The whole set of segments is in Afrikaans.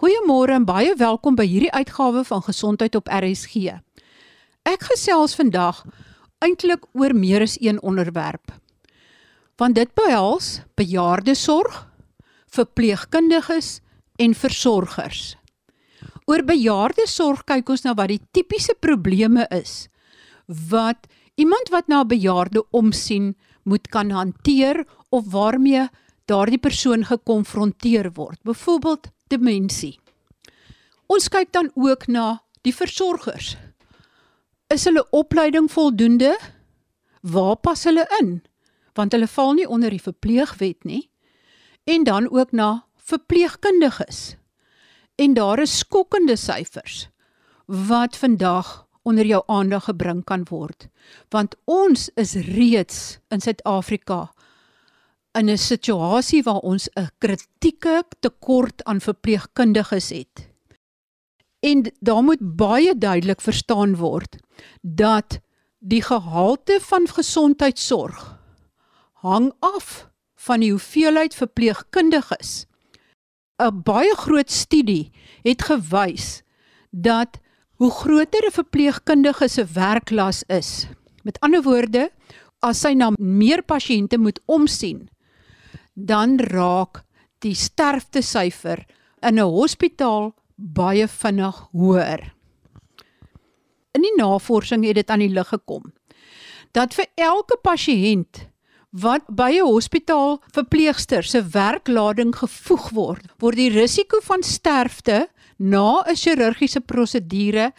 Goeiemôre en baie welkom by hierdie uitgawe van Gesondheid op RSG. Ek gesels vandag eintlik oor meer as een onderwerp. Want dit behels bejaardesorg, verpleegkundiges en versorgers. Oor bejaardesorg kyk ons na wat die tipiese probleme is wat iemand wat na 'n bejaarde omsien moet kan hanteer of waarmee daardie persoon gekonfronteer word. Byvoorbeeld demensie. Ons kyk dan ook na die versorgers. Is hulle opleiding voldoende? Waar pas hulle in? Want hulle val nie onder die verpleegwet nie. En dan ook na verpleegkundiges. En daar is skokkende syfers wat vandag onder jou aandag gebring kan word. Want ons is reeds in Suid-Afrika in 'n situasie waar ons 'n kritieke tekort aan verpleegkundiges het. En daar moet baie duidelik verstaan word dat die gehalte van gesondheidsorg hang af van die hoeveelheid verpleegkundiges. 'n Baie groot studie het gewys dat hoe groter 'n verpleegkundige se werklas is, met ander woorde, as hy na meer pasiënte moet omsien, dan raak die sterftesyfer in 'n hospitaal baie vinnig hoër. In die navorsing het dit aan die lig gekom dat vir elke pasiënt wat by 'n hospitaal verpleegster se werklading gevoeg word, word die risiko van sterfte na 'n chirurgiese prosedure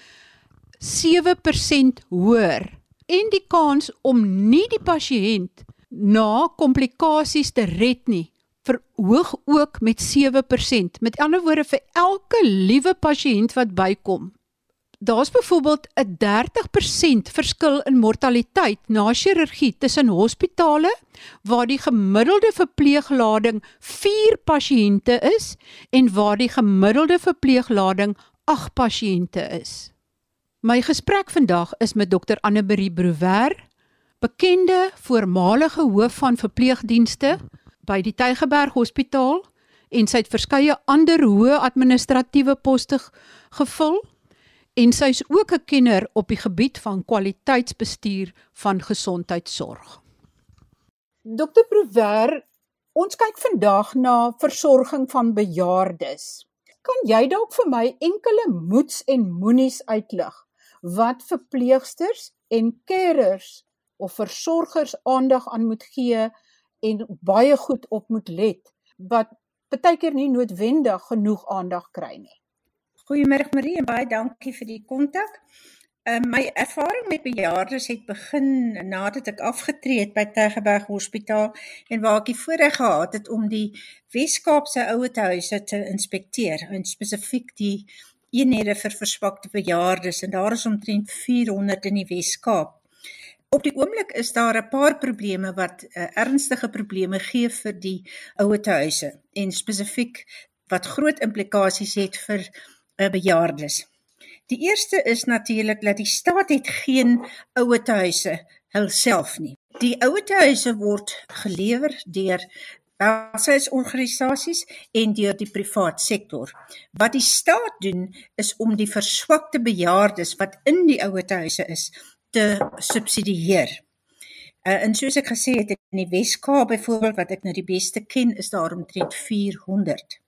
7% hoër en die kans om nie die pasiënt na komplikasies te red nie verhoog ook met 7%. Met ander woorde vir elke liewe pasiënt wat bykom. Daar's byvoorbeeld 'n 30% verskil in mortaliteit na chirurgie tussen hospitale waar die gemiddelde verpleeglading 4 pasiënte is en waar die gemiddelde verpleeglading 8 pasiënte is. My gesprek vandag is met Dr Anne Marie Brouwer, bekende voormalige hoof van verpleegdienste by die Tygerberg Hospitaal en sy het verskeie ander hoë administratiewe poste gevul en sy's ook 'n kenner op die gebied van kwaliteitsbestuur van gesondheidsorg. Dr Prover, ons kyk vandag na versorging van bejaardes. Kan jy dalk vir my enkele moets en moenies uitlig wat verpleegsters en carers of versorgers aandag aan moet gee en baie goed op moet let wat baie keer nie noodwendig genoeg aandag kry nie. Goeiemôre Marie en baie dankie vir die kontak. Uh, my ervaring met bejaardes het begin nadat ek afgetree het by Tygerberg Hospitaal en waar ek die voorreg gehad het om die Wes-Kaapse ouetehuise te inspekteer en spesifiek die eenhede vir verswakte bejaardes en daar is omtrent 400 in die Wes-Kaap. Op die oomblik is daar 'n paar probleme wat uh, ernstige probleme gee vir die ouetehuise en spesifiek wat groot implikasies het vir uh, bejaardes. Die eerste is natuurlik dat die staat het geen ouetehuise hulself nie. Die ouetehuise word gelewer deur welsynsorganisasies en deur die privaat sektor. Wat die staat doen is om die verswakte bejaardes wat in die ouetehuise is te subsidieer. Uh, en soos ek gesê het in die Wes-Kaap byvoorbeeld wat ek nou die beste ken is daar omtrent 400.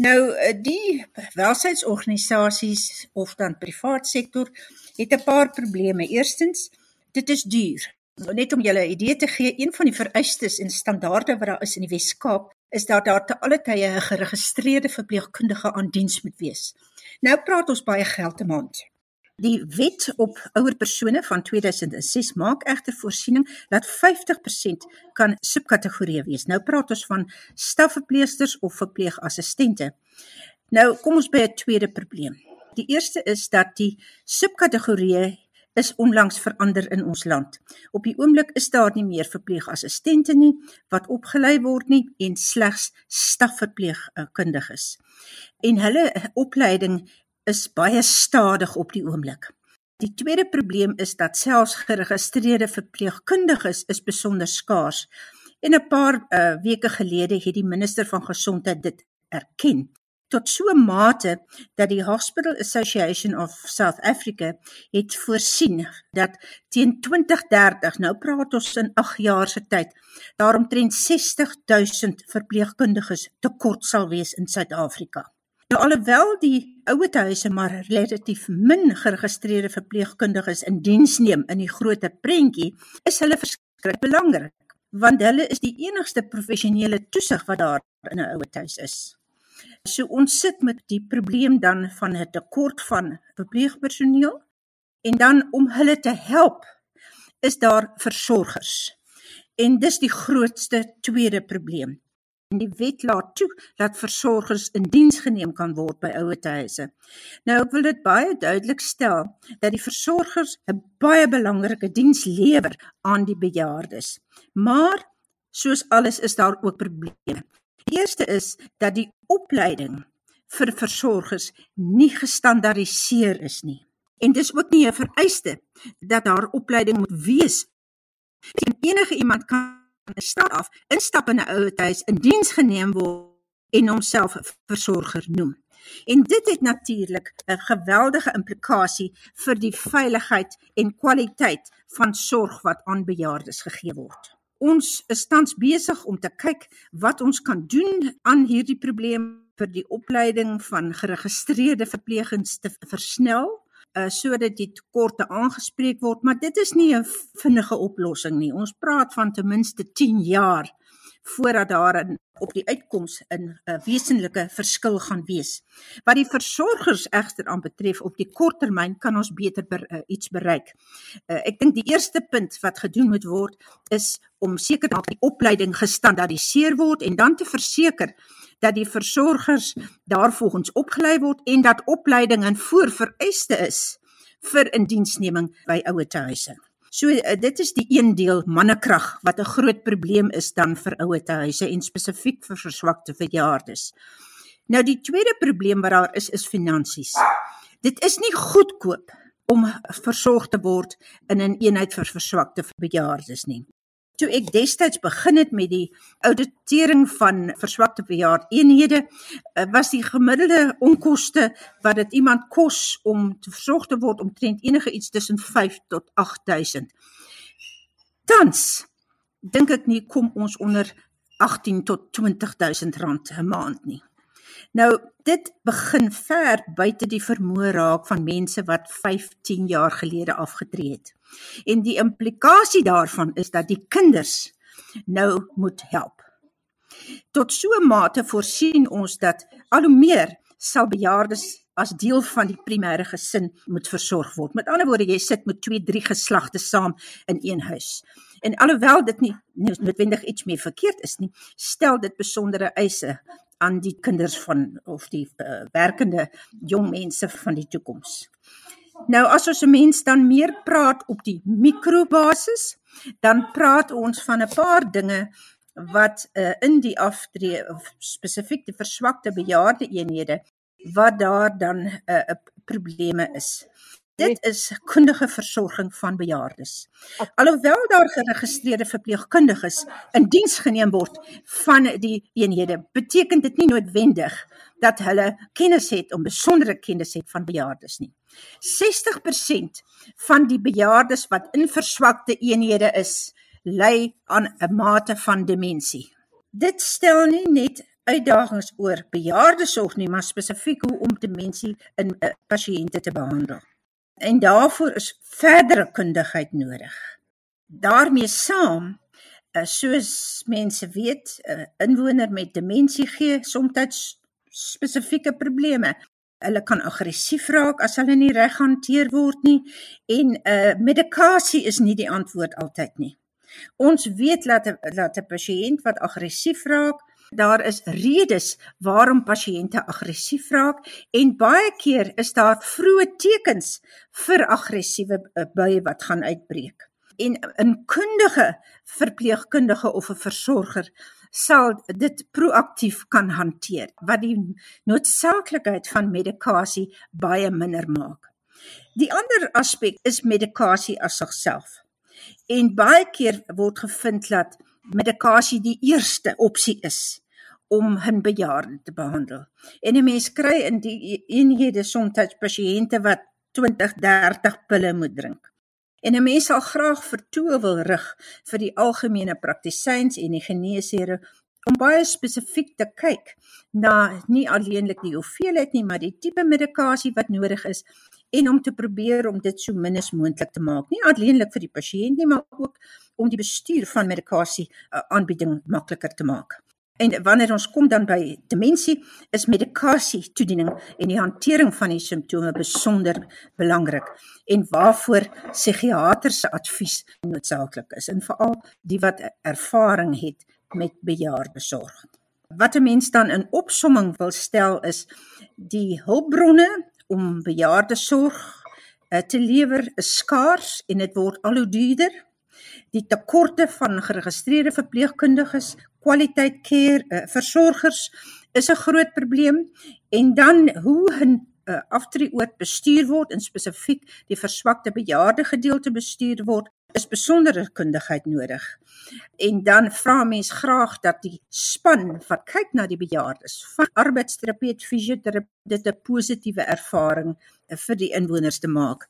Nou uh, die welsynsorganisasies of dan privaat sektor het 'n paar probleme. Eerstens, dit is duur. Net om julle 'n idee te gee, een van die vereistes en standaarde wat daar is in die Wes-Kaap is dat daar te alle tye 'n geregistreerde verpleegkundige aan diens moet wees. Nou praat ons baie geld 'n maand. Die wet op ouer persone van 2006 maak egter voorsiening dat 50% kan subkategorieë wees. Nou praat ons van stafverpleegsters of verpleegassistente. Nou kom ons by 'n tweede probleem. Die eerste is dat die subkategorieë is onlangs verander in ons land. Op die oomblik is daar nie meer verpleegassistente nie wat opgelei word nie en slegs stafverpleegkundiges. En hulle opleiding is baie stadig op die oomblik. Die tweede probleem is dat selfs geregistreerde verpleegkundiges is besonder skaars. En 'n paar uh, weke gelede het die minister van gesondheid dit erken tot so 'n mate dat die Hospital Association of South Africa het voorsien dat teen 2030, nou praat ons in 8 jaar se tyd, daar omtrent 60000 verpleegkundiges tekort sal wees in Suid-Afrika. Nou alhoewel die ouetehuise maar relatief min geregistreerde verpleegkundiges in diens neem in die groter prentjie, is hulle verskriklik belangrik want hulle is die enigste professionele toesig wat daar in 'n ouetehuis is. So ons sit met die probleem dan van 'n tekort van verpleegpersoneel en dan om hulle te help is daar versorgers. En dis die grootste tweede probleem. En die wet laat toe dat versorgers in diens geneem kan word by ouetehuise. Nou ek wil dit baie duidelik stel dat die versorgers 'n baie belangrike diens lewer aan die bejaardes. Maar soos alles is daar ook probleme. Die eerste is dat die opleiding vir versorgers nie gestandaardiseer is nie. En dis ook nie 'n vereiste dat daar opleiding moet wees. En enige iemand kan stap af, instap in 'n ouetehuis, in diens geneem word en homself versorger noem. En dit het natuurlik 'n geweldige implikasie vir die veiligheid en kwaliteit van sorg wat aan bejaardes gegee word. Ons is tans besig om te kyk wat ons kan doen aan hierdie probleem vir die opleiding van geregistreerde verpleegings te versnel uh, sodat die tekorte aangespreek word, maar dit is nie 'n vinnige oplossing nie. Ons praat van ten minste 10 jaar voordat daar in op die uitkoms 'n uh, wesenlike verskil gaan wees. Wat die versorgers egter aan betref op die kort termyn kan ons beter ber, uh, iets bereik. Uh, ek dink die eerste punt wat gedoen moet word is om seker dat die opleiding gestandaardiseer word en dan te verseker dat die versorgers daarvolgens opgelei word en dat opleiding 'n voorvereiste is vir indiensneming by ouetehuise. So uh, dit is die een deel mannekrag wat 'n groot probleem is dan vir ouetehuise en spesifiek vir verswakte verjaardes. Nou die tweede probleem wat daar is is finansies. Dit is nie goedkoop om versorg te word in 'n eenheid vir verswakte verjaardes nie toe ek destyds begin het met die auditering van verswakte bejaard eenhede eh, was die gemiddelde onkoste wat dit iemand kos om te versorg te word omtrent enige iets tussen 5 tot 8000 tans dink ek nie kom ons onder 18 tot 20000 rand 'n maand nie Nou dit begin ver buite die vermoë raak van mense wat 15 jaar gelede afgetree het. En die implikasie daarvan is dat die kinders nou moet help. Tot so 'n mate voorsien ons dat al hoe meer sal bejaardes as deel van die primêre gesin moet versorg word. Met ander woorde, jy sit met 2, 3 geslagte saam in een huis. En alhoewel dit nie noodwendig iets meer verkeerd is nie, stel dit besondere eise aan die kinders van of die uh, werkende jong mense van die toekoms. Nou as ons 'n mens dan meer praat op die mikrobasis, dan praat ons van 'n paar dinge wat uh, in die aftree of spesifiek die verswakte bejaarde eenhede wat daar dan 'n uh, probleme is. Dit is kundige versorging van bejaardes. Alhoewel daar geregistreerde verpleegkundiges in diens geneem word van die eenhede, beteken dit nie noodwendig dat hulle kennis het om besondere kennis het van bejaardes nie. 60% van die bejaardes wat in verswakte eenhede is, ly aan 'n mate van demensie. Dit stel nie net uitdagings oor bejaardesorg nie, maar spesifiek hoe om demensie in uh, pasiënte te behandel en daarvoor is verdere kundigheid nodig. daarmee saam eh, soos mense weet 'n eh, inwoner met demensie gee soms spesifieke probleme. Hulle kan aggressief raak as hulle nie reg hanteer word nie en uh, medikasie is nie die antwoord altyd nie. Ons weet dat dat 'n pasiënt wat aggressief raak Daar is redes waarom pasiënte aggressief raak en baie keer is daar vroeë tekens vir aggressiewe eh, buie wat gaan uitbreek. En 'n kundige verpleegkundige of 'n versorger sal dit proaktief kan hanteer wat die noodsaaklikheid van medikasie baie minder maak. Die ander aspek is medikasie as sigself. En baie keer word gevind dat medikasie die eerste opsie is om hun bejaarde te behandel. En 'n mens kry in die eenhede soms pasiënte wat 20, 30 pille moet drink. En 'n mens sal graag vertoe wil rig vir die algemene praktisyns en die geneesere om baie spesifiek te kyk na nie alleenlik die hoeveelheid nie, maar die tipe medikasie wat nodig is en om te probeer om dit so min as moontlik te maak. Nie alleenlik vir die pasiënt nie, maar ook om die bestuur van medikasie uh, aanbieding makliker te maak. En wanneer ons kom dan by demensie, is medikasie toediening en die hantering van die simptome besonder belangrik en waarvoor psigiater se advies noodsaaklik is en veral die wat ervaring het met bejaardesorg. Wat 'n mens dan in opsomming wil stel is die hulpbronne om bejaardesorg eh, te lewer is skaars en dit word al hoe duurder. Die tekorte van geregistreerde verpleegkundiges kwaliteit care uh, versorgers is 'n groot probleem en dan hoe 'n uh, aftreeoort bestuur word en spesifiek die verswakte bejaarde gedeelte bestuur word is besondere kundigheid nodig. En dan vra mens graag dat die span wat kyk na die bejaardes van arbeidsterapeut fisioterapeut 'n positiewe ervaring vir die inwoners te maak.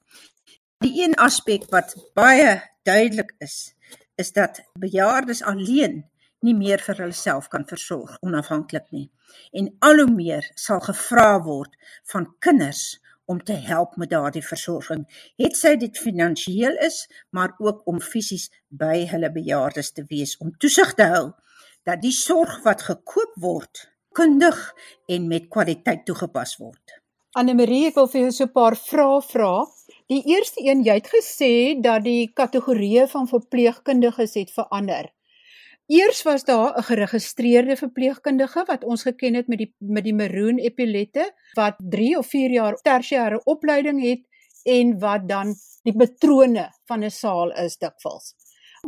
Die een aspek wat baie duidelik is, is dat bejaardes alleen nie meer vir hulself kan versorg onafhanklik nie. En al hoe meer sal gevra word van kinders om te help met daardie versorging. Het sy dit finansiëel is, maar ook om fisies by hulle bejaardes te wees om toesig te hou dat die sorg wat gekoop word kundig en met kwaliteit toegepas word. Anne Marie, ek wil vir jou so 'n paar vrae vra. Die eerste een, jy het gesê dat die kategorieë van verpleegkundiges het verander. Eers was daar 'n geregistreerde verpleegkundige wat ons geken het met die met die Maroon Epilette wat 3 of 4 jaar tersiêre opleiding het en wat dan die patrone van 'n saal is dikwels.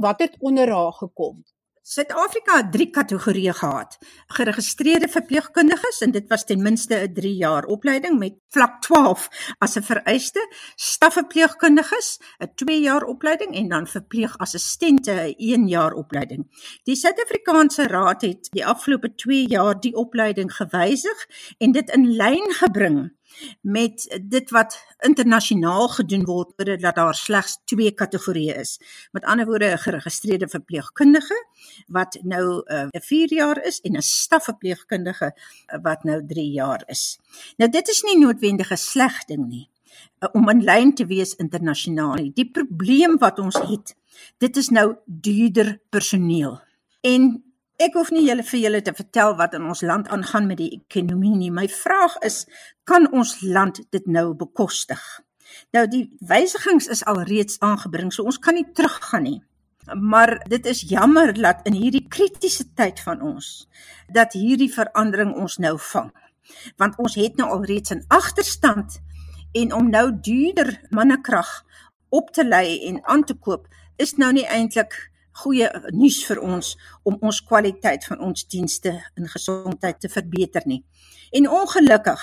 Wat het onder haar gekom? Suid-Afrika het drie kategorieë gehad. Geregistreerde verpleegkundiges en dit was ten minste 'n 3 jaar opleiding met vlak 12 as 'n vereiste, stafverpleegkundiges 'n 2 jaar opleiding en dan verpleegassistente 'n 1 jaar opleiding. Die Suid-Afrikaanse Raad het die afgelope 2 jaar die opleiding gewysig en dit in lyn gebring met dit wat internasionaal gedoen word dat daar slegs twee kategorieë is. Met ander woorde 'n geregistreerde verpleegkundige wat nou 'n uh, 4 jaar is en 'n stafverpleegkundige uh, wat nou 3 jaar is. Nou dit is nie noodwendig 'n sleg ding nie uh, om in lyn te wees internasionaal. Die probleem wat ons het, dit is nou duurder personeel. En Ek hoef nie julle vir julle te vertel wat in ons land aangaan met die ekonomie nie. My vraag is, kan ons land dit nou bekostig? Nou die wysigings is al reeds aangebring, so ons kan nie teruggaan nie. Maar dit is jammer dat in hierdie kritiese tyd van ons dat hierdie verandering ons nou vang. Want ons het nou al reeds 'n agterstand en om nou duurder mannekrag op te lei en aan te koop is nou nie eintlik goeie nuus vir ons om ons kwaliteit van ons dienste in gesondheid te verbeter nie. En ongelukkig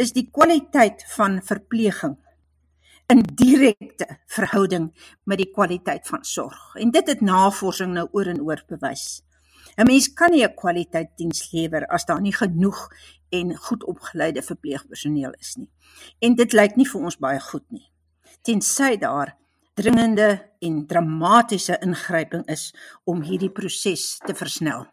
is die kwaliteit van verpleging in direkte verhouding met die kwaliteit van sorg. En dit het navorsing nou oor en oor bewys. 'n Mens kan nie 'n kwaliteit diens lewer as daar nie genoeg en goed opgeleide verpleegpersoneel is nie. En dit lyk nie vir ons baie goed nie. Tensy daar dringende en dramatiese ingryping is om hierdie proses te versnel.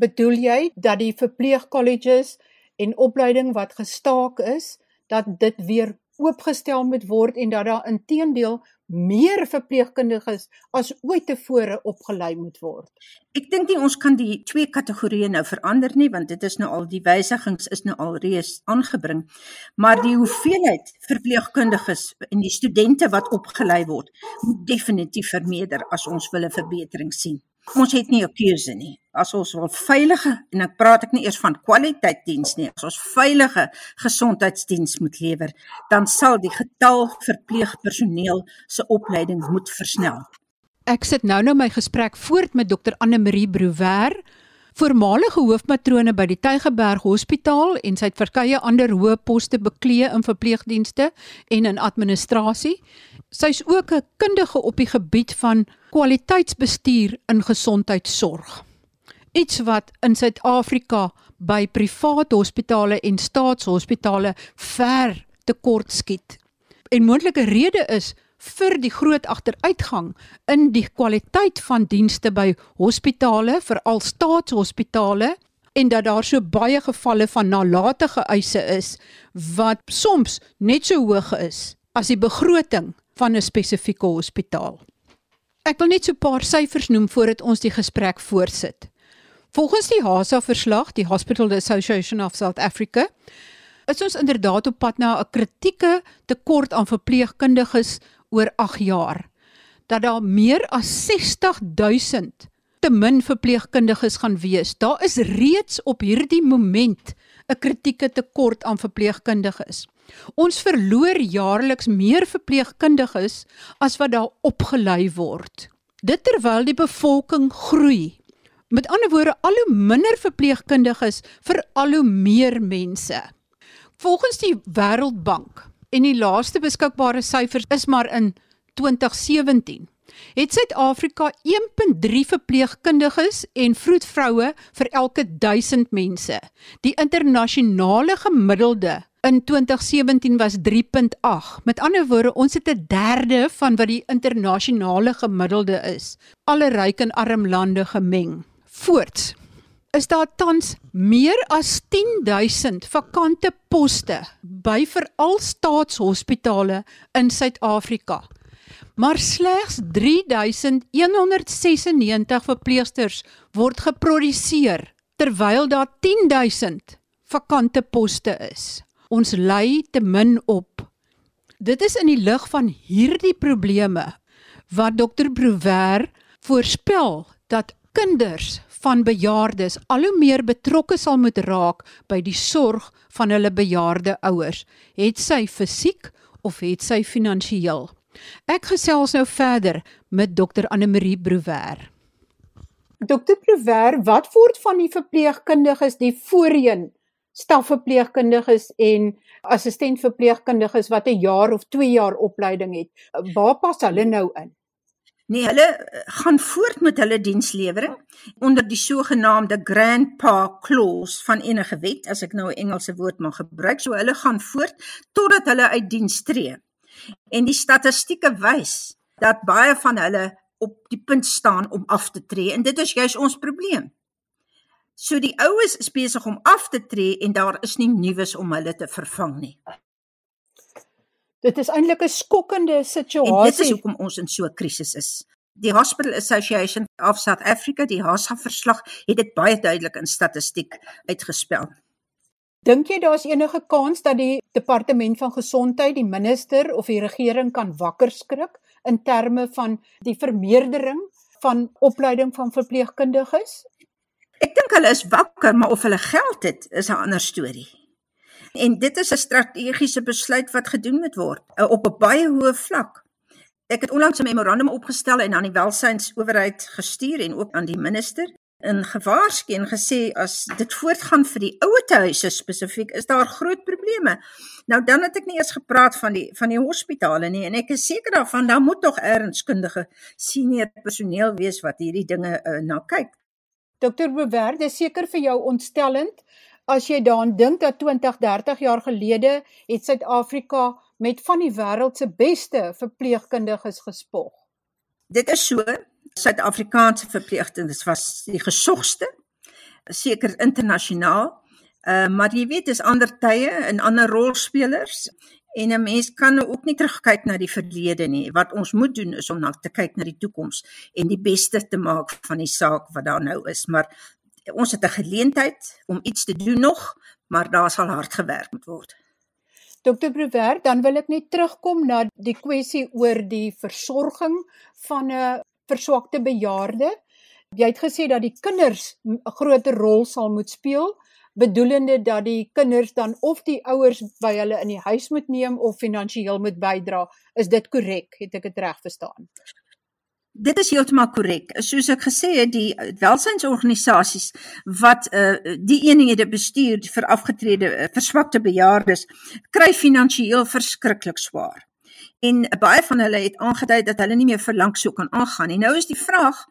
Bedoel jy dat die verpleegkolleges en opleiding wat gestaak is, dat dit weer oopgestel moet word en dat daar intedeel meer verpleegkundiges as ooit tevore opgelei moet word. Ek dink nie ons kan die twee kategorieë nou verander nie want dit is nou al die wysigings is nou al reeds aangebring. Maar die hoeveelheid verpleegkundiges en die studente wat opgelei word, moet definitief vermeerder as ons wil 'n verbetering sien. Ons het nie 'n keuse nie. As ons wil veilige en ek praat ek nie eers van kwaliteit diens nie. As ons veilige gesondheidsdiens moet lewer, dan sal die getal verpleegpersoneel se opleiding moet versnel. Ek sit nou nou my gesprek voort met dokter Anne Marie Brouwer, voormalige hoofmatrone by die Tygerberg Hospitaal en sy het verskeie ander hoë poste beklee in verpleegdienste en in administrasie. Sy's ook 'n kundige op die gebied van kwaliteitsbestuur in gesondheidsorg. iets wat in Suid-Afrika by private hospitale en staatshospitale ver tekort skiet. En moontlike rede is vir die groot agteruitgang in die kwaliteit van dienste by hospitale, veral staatshospitale en dat daar so baie gevalle van nalatige eise is wat soms net so hoog is as die begroting van 'n spesifieke hospitaal. Ek wil net so 'n paar syfers noem voordat ons die gesprek voortsit. Volgens die HASA verslag, die Hospital Association of South Africa, is ons inderdaad op pad na 'n kritieke tekort aan verpleegkundiges oor 8 jaar. Dat daar meer as 60000 te min verpleegkundiges gaan wees. Daar is reeds op hierdie moment 'n kritieke tekort aan verpleegkundiges. Ons verloor jaarliks meer verpleegkundiges as wat daar opgelei word. Dit terwyl die bevolking groei. Met ander woorde, al hoe minder verpleegkundiges vir al hoe meer mense. Volgens die Wêreldbank en die laaste beskikbare syfers is maar in 2017 het Suid-Afrika 1.3 verpleegkundiges en vroedvroue vir elke 1000 mense. Die internasionale gemiddelde in 2017 was 3.8. Met ander woorde, ons het 'n derde van wat die internasionale gemiddelde is. Alle ryk en arm lande gemeng. Voorts is daar tans meer as 10000 vakante poste by veral staatshospitale in Suid-Afrika maar slegs 3196 verpleegsters word geproduseer terwyl daar 10000 vakante poste is. Ons lei te min op. Dit is in die lig van hierdie probleme wat Dr. Brouwer voorspel dat kinders van bejaardes al hoe meer betrokke sal moet raak by die sorg van hulle bejaarde ouers, het sy fisiek of het sy finansiëel. Ek gesels nou verder met dokter Anne Marie Brouwer. Dokter Brouwer, wat word van die verpleegkundiges, die voorheen stafverpleegkundiges en assistentverpleegkundiges wat 'n jaar of 2 jaar opleiding het? Waar pas hulle nou in? Nee, hulle eh, gaan voort met hulle dienslewering onder die sogenaamde grandpa clause van enige wet, as ek nou 'n Engelse woord mag gebruik. So hulle gaan voort totdat hulle uit diens tree. En die statistieke wys dat baie van hulle op die punt staan om af te tree en dit is juis ons probleem. So die oues is besig om af te tree en daar is nie nuus om hulle te vervang nie. Dit is eintlik 'n skokkende situasie. En dit is hoekom ons in so 'n krisis is. Die Hospital Association of South Africa, die HASA verslag, het dit baie duidelik in statistiek uitgespel. Dink jy daar's enige kans dat die departement van gesondheid, die minister of die regering kan wakker skrik in terme van die vermeerdering van opleiding van verpleegkundiges? Ek dink hulle is wakker, maar of hulle geld het, is 'n ander storie. En dit is 'n strategiese besluit wat gedoen moet word eh, op 'n baie hoë vlak. Ek het onlangs 'n memorandum opgestel en aan die welsynsowerheid gestuur en ook aan die minister in gewaarsku en gesê as dit voortgaan vir die ouetehuise spesifiek is daar groot probleme. Nou dan het ek nie eers gepraat van die van die hospitale nie en ek is seker daarvan daar moet tog ernskundige senior personeel wees wat hierdie dinge uh, na kyk. Dokter Bewerde seker vir jou ontstellend as jy daaraan dink dat 20, 30 jaar gelede het Suid-Afrika met van die wêreld se beste verpleegkundiges gespog. Dit is so Suid-Afrikaanse verpleegsters was die gesogste seker internasionaal. Uh maar jy weet dis ander tye en ander rolspelers en 'n mens kan nou ook nie terugkyk na die verlede nie. Wat ons moet doen is om na te kyk na die toekoms en die beste te maak van die saak wat daar nou is. Maar ons het 'n geleentheid om iets te doen nog, maar daar sal hard gewerk moet word. Dokter Brewer, dan wil ek net terugkom na die kwessie oor die versorging van 'n verswakte bejaarde. Jy het gesê dat die kinders 'n groter rol sal moet speel, bedoelende dat die kinders dan of die ouers by hulle in die huis moet neem of finansiëel moet bydra. Is dit korrek? Het ek dit reg verstaan? Dit is heeltemal korrek. Soos ek gesê het, die welsynsorganisasies wat uh die eenhede bestuur vir afgetrede uh, verswakte bejaardes kry finansiëel verskriklik swaar. En baie van hulle het aangedui dat hulle nie meer vir lank so kan aangaan nie. Nou is die vraag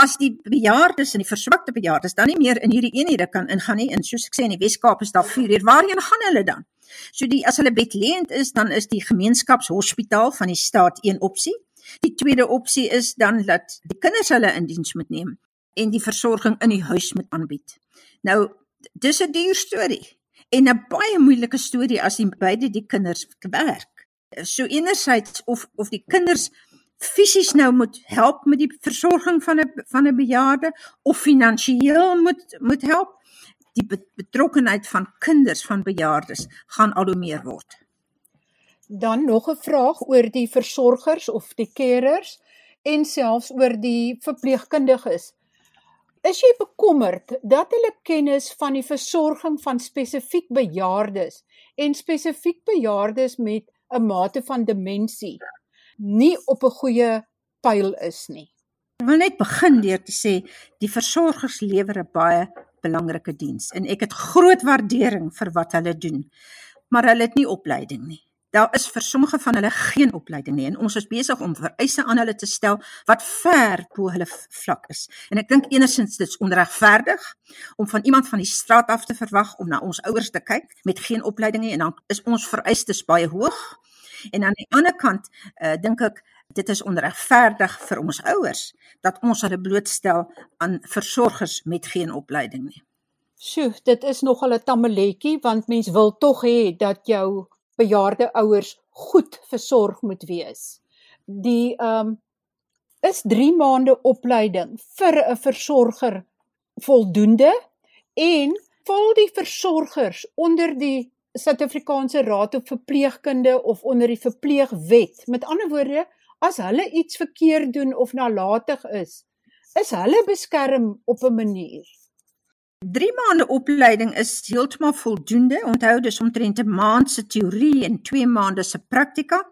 as die bejaardes en die verswakte bejaardes dan nie meer in hierdie eenhede kan ingaan nie en soos ek sê in die Wes-Kaap is daar 4 uur, waarheen gaan hulle dan? So die as hulle bedleend is, dan is die gemeenskapshospitaal van die staat een opsie. Die tweede opsie is dan dat die kinders hulle in diens moet neem en die versorging in die huis moet aanbied. Nou dis 'n duur storie en 'n baie moeilike storie as die beide die kinders werk. So enerzijds of of die kinders fisies nou moet help met die versorging van 'n van 'n bejaarde of finansiëel moet moet help die betrokkenheid van kinders van bejaardes gaan al hoe meer word. Dan nog 'n vraag oor die versorgers of die carers en selfs oor die verpleegkundiges. Is jy bekommerd dat hulle kennis van die versorging van spesifiek bejaardes en spesifiek bejaardes met 'n mate van demensie nie op 'n goeie pyl is nie? Ek wil net begin deur te sê die versorgers lewer 'n baie belangrike diens en ek het groot waardering vir wat hulle doen. Maar hulle het nie opleiding nie. Daar is vir sommige van hulle geen opleiding nie en ons is besig om vereise aan hulle te stel wat ver bo hulle vlak is. En ek dink enigsins dit is onregverdig om van iemand van die straat af te verwag om na ons ouers te kyk met geen opleiding nie en dan is ons vereistes baie hoog. En aan die ander kant uh, dink ek dit is onregverdig vir ons ouers dat ons hulle blootstel aan versorgers met geen opleiding nie. Sjoe, dit is nogal 'n tammeletjie want mens wil tog hê dat jou bejaarde ouers goed versorg moet wees. Die ehm um, is 3 maande opleiding vir 'n versorger voldoende en val die versorgers onder die Suid-Afrikaanse Raad op Verpleegkunde of onder die verpleegwet. Met ander woorde, as hulle iets verkeerd doen of nalatig is, is hulle beskerm op 'n manier. 3 maande opleiding is heeltemal voldoende. Onthou dis omtrent 'n maand se teorie en 2 maande se praktika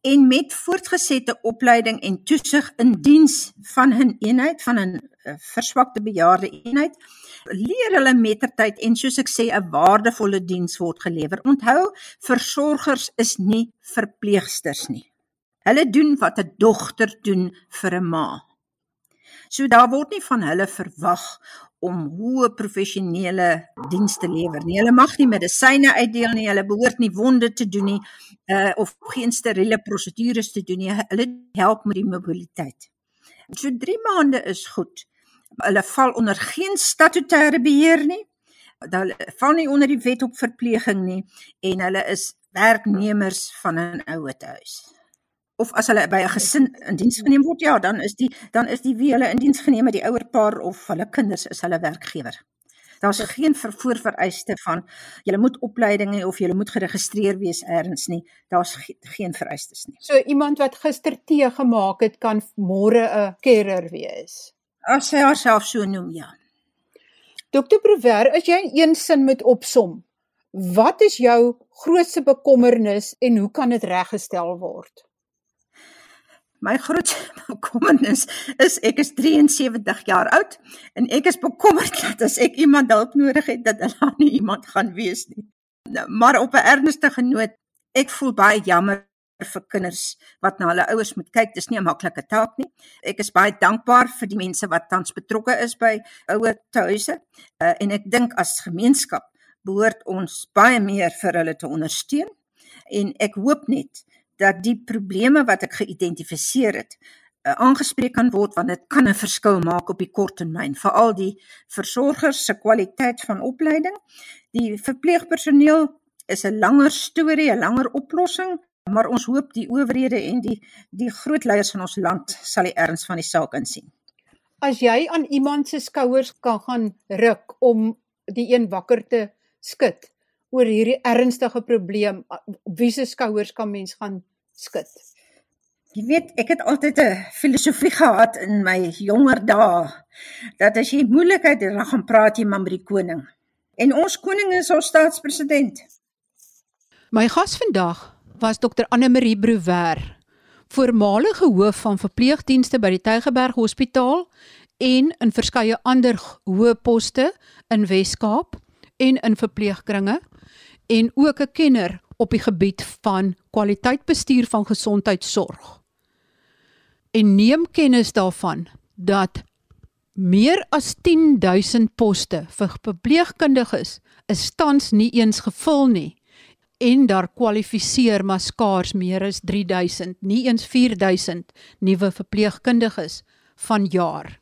en met voortgesette opleiding en toesig in diens van 'n eenheid van 'n eh, verswakte bejaarde eenheid leer hulle mettertyd en soos ek sê 'n waardevolle diens word gelewer. Onthou, versorgers is nie verpleegsters nie. Hulle doen wat 'n dogter doen vir 'n ma. So daar word nie van hulle verwag om hoë professionele dienste lewer nie. Hulle mag nie medisyne uitdeel nie, hulle behoort nie wonde te doen nie, uh of geen steriele prosedures te doen nie. Hulle help met die mobiliteit. So 3 maande is goed. Hulle val onder geen statutêre beheer nie. Hulle val nie onder die wet op verpleging nie en hulle is werknemers van 'n ouetehuis of as hulle by 'n gesin in diens geneem word, ja, dan is die dan is die wie hulle in diens geneem het die ouer paar of hulle kinders is hulle werkgewer. Daar's geen vervoervereiste van jy moet opleiding hê of jy moet geregistreer wees eers nie. Daar's ge geen vereistes nie. So iemand wat gister tee gemaak het kan môre 'n carer wees. As sy haarself so noem, ja. Dokter Prover, as jy in een sin moet opsom, wat is jou grootste bekommernis en hoe kan dit reggestel word? My groot bekommernis is ek is 73 jaar oud en ek is bekommerd dat as ek iemand hulp nodig het dat daar nie iemand gaan wees nie. Nou, maar op 'n ernstige noot, ek voel baie jammer vir kinders wat na hulle ouers moet kyk. Dis nie 'n maklike taak nie. Ek is baie dankbaar vir die mense wat tans betrokke is by ouer tuise. Uh, en ek dink as gemeenskap behoort ons baie meer vir hulle te ondersteun. En ek hoop net dat die probleme wat ek geïdentifiseer het uh, aangespreek kan word want dit kan 'n verskil maak op die kort termyn veral die versorgers se kwaliteit van opleiding. Die verpleegpersoneel is 'n langer storie 'n langer oplossing maar ons hoop die owerhede en die die groot leiers van ons land sal die erns van die saak insien. As jy aan iemand se skouers kan gaan ruk om die een wakker te skud oor hierdie ernstige probleem op wie se skouers kan mens gaan skud? Jy weet, ek het altyd 'n filosofie gehad in my jonger dae dat as jy moeilikheid het, dan gaan praat jy maar met die koning. En ons koning is ons staatspresident. My gas vandag was Dr Anne Marie Brouwer, voormalige hoof van verpleegdienste by die Tygerberg Hospitaal en in verskeie ander hoë poste in Wes-Kaap en in verpleegkringe en ook 'n kenner op die gebied van kwaliteitbestuur van gesondheidsorg. En neem kennis daarvan dat meer as 10000 poste vir verpleegkundiges is tans nie eens gevul nie en daar kwalifiseer maar skaars meer as 3000, nie eens 4000 nuwe verpleegkundiges van jaar.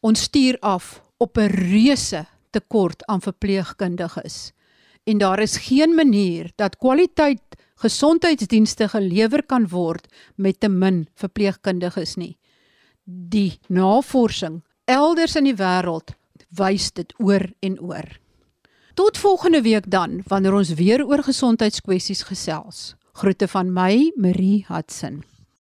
Ons stuur af op 'n reuse tekort aan verpleegkundiges en daar is geen manier dat kwaliteit gesondheidsdienste gelewer kan word met te min verpleegkundiges nie. Die navorsing elders in die wêreld wys dit oor en oor. Tot volgende week dan wanneer ons weer oor gesondheidskwessies gesels. Groete van my, Marie Hudson.